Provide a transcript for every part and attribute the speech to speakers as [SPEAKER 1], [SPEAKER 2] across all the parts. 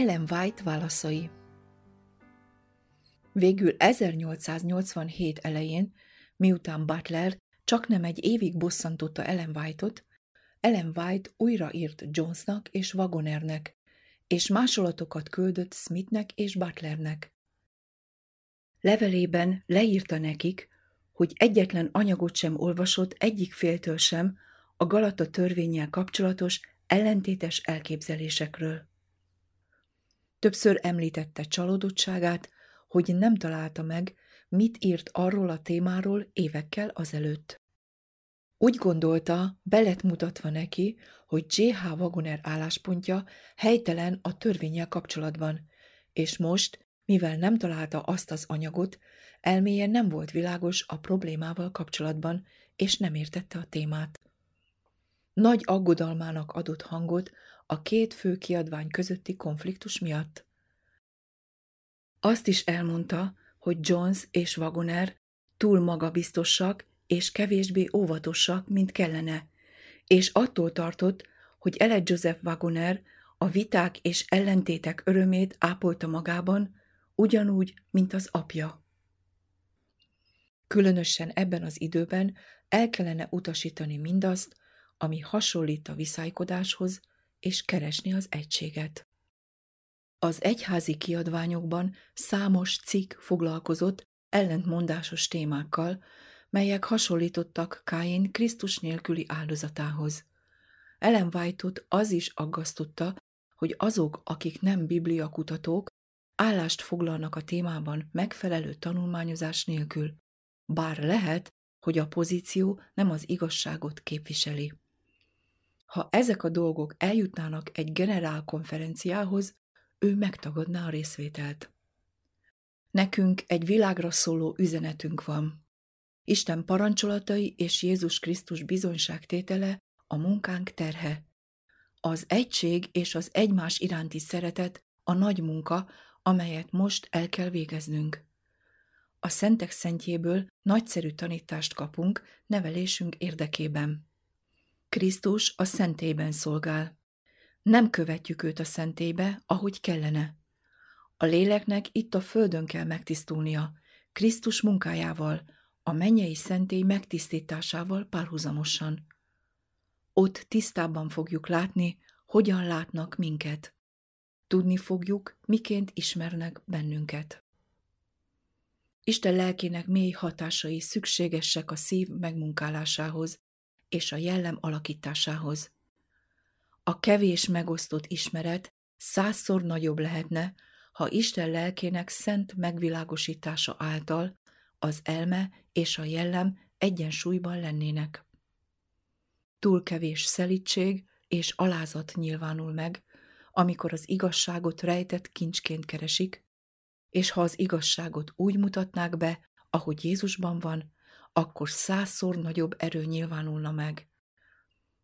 [SPEAKER 1] Ellen White válaszai Végül 1887 elején, miután Butler csak nem egy évig bosszantotta Ellen White-ot, Ellen White újraírt Jonesnak és Wagonernek, és másolatokat küldött Smithnek és Butlernek. Levelében leírta nekik, hogy egyetlen anyagot sem olvasott egyik féltől sem a Galata törvényel kapcsolatos ellentétes elképzelésekről. Többször említette csalódottságát, hogy nem találta meg, mit írt arról a témáról évekkel azelőtt. Úgy gondolta, belet mutatva neki, hogy J.H. Wagoner álláspontja helytelen a törvényel kapcsolatban, és most, mivel nem találta azt az anyagot, elméje nem volt világos a problémával kapcsolatban, és nem értette a témát. Nagy aggodalmának adott hangot a két fő kiadvány közötti konfliktus miatt. Azt is elmondta, hogy Jones és Wagoner túl magabiztosak és kevésbé óvatosak, mint kellene, és attól tartott, hogy Ele Joseph Wagoner a viták és ellentétek örömét ápolta magában, ugyanúgy, mint az apja. Különösen ebben az időben el kellene utasítani mindazt, ami hasonlít a viszálykodáshoz, és keresni az egységet. Az egyházi kiadványokban számos cikk foglalkozott ellentmondásos témákkal, melyek hasonlítottak Káin Krisztus nélküli áldozatához. Ellen White-ot az is aggasztotta, hogy azok, akik nem bibliakutatók, állást foglalnak a témában megfelelő tanulmányozás nélkül, bár lehet, hogy a pozíció nem az igazságot képviseli. Ha ezek a dolgok eljutnának egy generálkonferenciához, ő megtagadná a részvételt. Nekünk egy világra szóló üzenetünk van. Isten parancsolatai és Jézus Krisztus bizonyságtétele a munkánk terhe. Az egység és az egymás iránti szeretet a nagy munka, amelyet most el kell végeznünk. A szentek szentjéből nagyszerű tanítást kapunk nevelésünk érdekében. Krisztus a szentében szolgál. Nem követjük őt a szentébe, ahogy kellene. A léleknek itt a földön kell megtisztulnia, Krisztus munkájával, a mennyei szentély megtisztításával párhuzamosan. Ott tisztábban fogjuk látni, hogyan látnak minket. Tudni fogjuk, miként ismernek bennünket. Isten lelkének mély hatásai szükségesek a szív megmunkálásához és a jellem alakításához. A kevés megosztott ismeret százszor nagyobb lehetne, ha Isten lelkének szent megvilágosítása által az elme és a jellem egyensúlyban lennének. Túl kevés szelítség és alázat nyilvánul meg, amikor az igazságot rejtett kincsként keresik, és ha az igazságot úgy mutatnák be, ahogy Jézusban van, akkor százszor nagyobb erő nyilvánulna meg.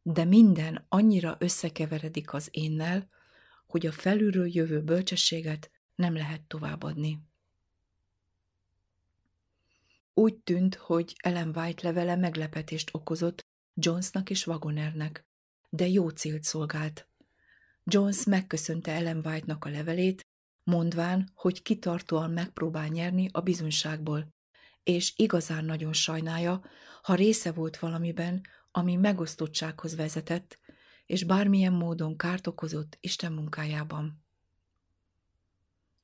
[SPEAKER 1] De minden annyira összekeveredik az énnel, hogy a felülről jövő bölcsességet nem lehet továbbadni. Úgy tűnt, hogy Ellen White levele meglepetést okozott Jonesnak és Wagonernek, de jó célt szolgált. Jones megköszönte Ellen White-nak a levelét, mondván, hogy kitartóan megpróbál nyerni a bizonyságból, és igazán nagyon sajnálja, ha része volt valamiben, ami megosztottsághoz vezetett, és bármilyen módon kárt okozott Isten munkájában.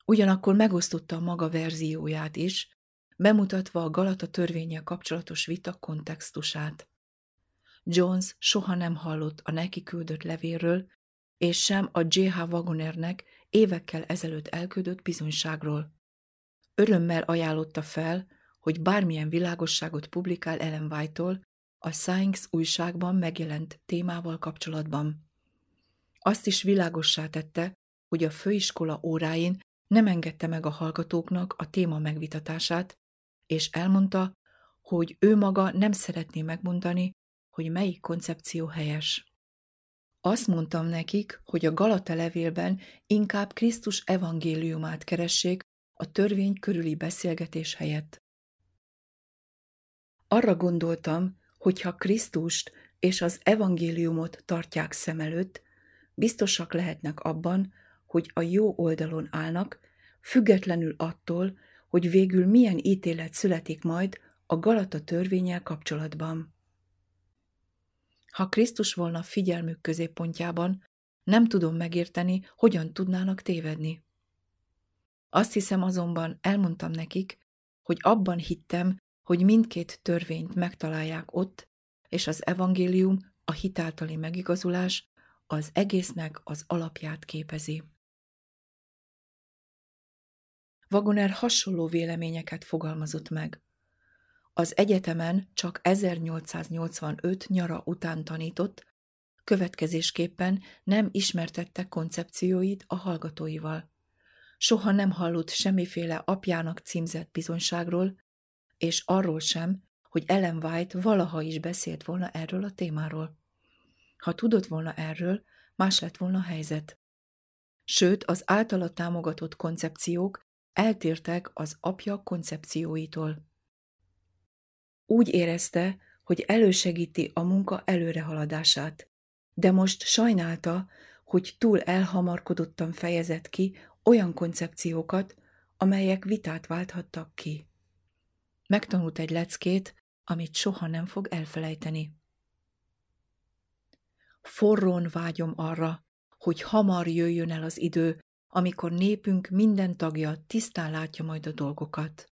[SPEAKER 1] Ugyanakkor megosztotta a maga verzióját is, bemutatva a Galata törvényel kapcsolatos vita kontextusát. Jones soha nem hallott a neki küldött levélről, és sem a J.H. Wagonernek évekkel ezelőtt elküldött bizonyságról. Örömmel ajánlotta fel, hogy bármilyen világosságot publikál Ellen White-tól a Science újságban megjelent témával kapcsolatban. Azt is világossá tette, hogy a főiskola óráin nem engedte meg a hallgatóknak a téma megvitatását, és elmondta, hogy ő maga nem szeretné megmondani, hogy melyik koncepció helyes. Azt mondtam nekik, hogy a Galata levélben inkább Krisztus evangéliumát keressék a törvény körüli beszélgetés helyett. Arra gondoltam, hogy ha Krisztust és az evangéliumot tartják szem előtt, biztosak lehetnek abban, hogy a jó oldalon állnak, függetlenül attól, hogy végül milyen ítélet születik majd a Galata törvényel kapcsolatban. Ha Krisztus volna figyelmük középpontjában, nem tudom megérteni, hogyan tudnának tévedni. Azt hiszem azonban, elmondtam nekik, hogy abban hittem, hogy mindkét törvényt megtalálják ott, és az evangélium, a hitáltali megigazulás az egésznek az alapját képezi. Wagoner hasonló véleményeket fogalmazott meg. Az egyetemen csak 1885 nyara után tanított, következésképpen nem ismertette koncepcióit a hallgatóival. Soha nem hallott semmiféle apjának címzett bizonyságról, és arról sem, hogy Ellen White valaha is beszélt volna erről a témáról. Ha tudott volna erről, más lett volna a helyzet. Sőt, az általa támogatott koncepciók eltértek az apja koncepcióitól. Úgy érezte, hogy elősegíti a munka előrehaladását, de most sajnálta, hogy túl elhamarkodottan fejezett ki olyan koncepciókat, amelyek vitát válthattak ki. Megtanult egy leckét, amit soha nem fog elfelejteni. Forrón vágyom arra, hogy hamar jöjjön el az idő, amikor népünk minden tagja tisztán látja majd a dolgokat.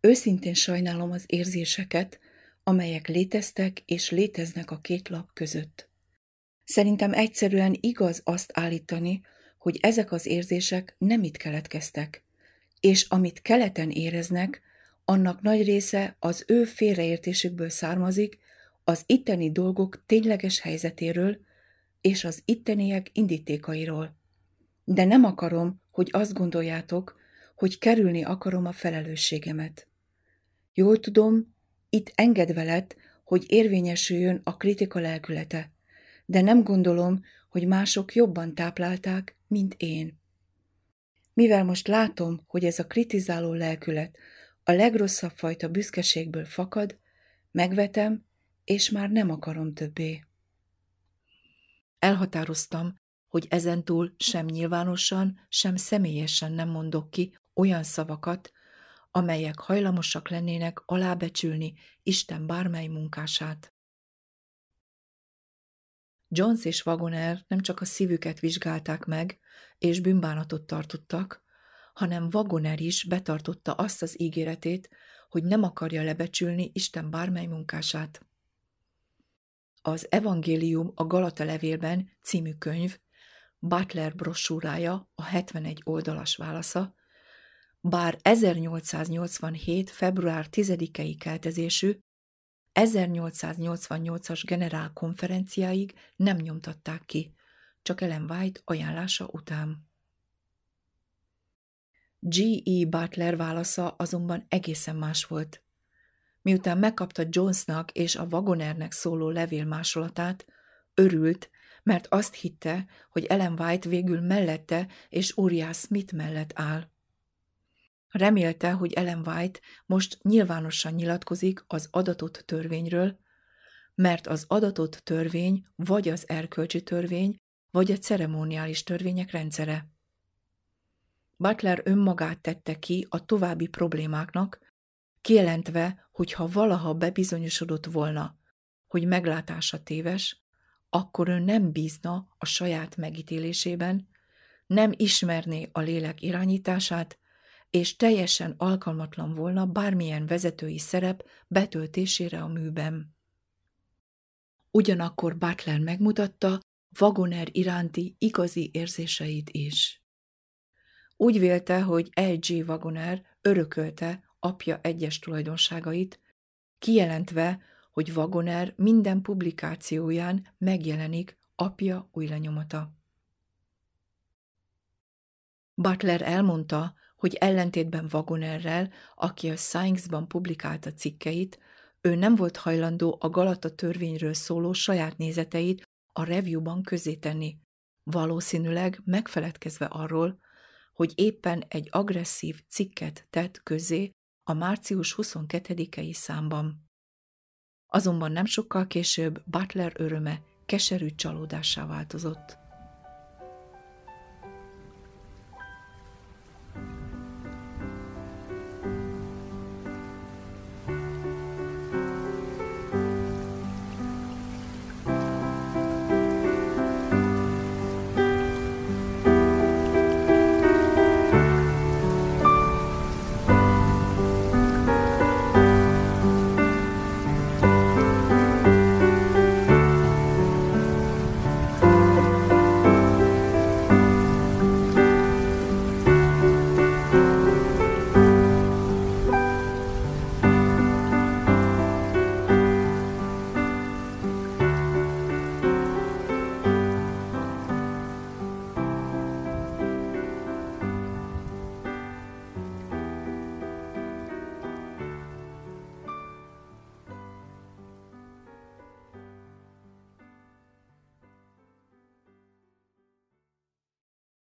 [SPEAKER 1] Őszintén sajnálom az érzéseket, amelyek léteztek és léteznek a két lap között. Szerintem egyszerűen igaz azt állítani, hogy ezek az érzések nem itt keletkeztek, és amit keleten éreznek, annak nagy része az ő félreértésükből származik, az itteni dolgok tényleges helyzetéről és az itteniek indítékairól. De nem akarom, hogy azt gondoljátok, hogy kerülni akarom a felelősségemet. Jól tudom, itt engedve lett, hogy érvényesüljön a kritika lelkülete, de nem gondolom, hogy mások jobban táplálták, mint én. Mivel most látom, hogy ez a kritizáló lelkület a legrosszabb fajta büszkeségből fakad, megvetem, és már nem akarom többé. Elhatároztam, hogy ezentúl sem nyilvánosan, sem személyesen nem mondok ki olyan szavakat, amelyek hajlamosak lennének alábecsülni Isten bármely munkását. Jones és Wagoner nem csak a szívüket vizsgálták meg, és bűnbánatot tartottak, hanem Wagoner is betartotta azt az ígéretét, hogy nem akarja lebecsülni Isten bármely munkását. Az Evangélium a Galata levélben című könyv, Butler brossúrája, a 71 oldalas válasza, bár 1887. február 10-i keltezésű, 1888-as generálkonferenciáig nem nyomtatták ki, csak Ellen White ajánlása után. G.E. Butler válasza azonban egészen más volt. Miután megkapta Jonesnak és a Wagonernek szóló levél másolatát, örült, mert azt hitte, hogy Ellen White végül mellette és Uriah Smith mellett áll. Remélte, hogy Ellen White most nyilvánosan nyilatkozik az adatott törvényről, mert az adatott törvény vagy az erkölcsi törvény, vagy a ceremoniális törvények rendszere. Butler önmagát tette ki a további problémáknak, kijelentve, hogy ha valaha bebizonyosodott volna, hogy meglátása téves, akkor ő nem bízna a saját megítélésében, nem ismerné a lélek irányítását, és teljesen alkalmatlan volna bármilyen vezetői szerep betöltésére a műben. Ugyanakkor Butler megmutatta Wagoner iránti igazi érzéseit is. Úgy vélte, hogy L.G. Wagoner örökölte apja egyes tulajdonságait, kijelentve, hogy Wagoner minden publikációján megjelenik apja új lenyomata. Butler elmondta, hogy ellentétben Wagonerrel, aki a Science-ban publikálta cikkeit, ő nem volt hajlandó a Galata törvényről szóló saját nézeteit a review-ban tenni, valószínűleg megfeledkezve arról, hogy éppen egy agresszív cikket tett közé a március 22-i számban. Azonban nem sokkal később Butler öröme keserű csalódássá változott.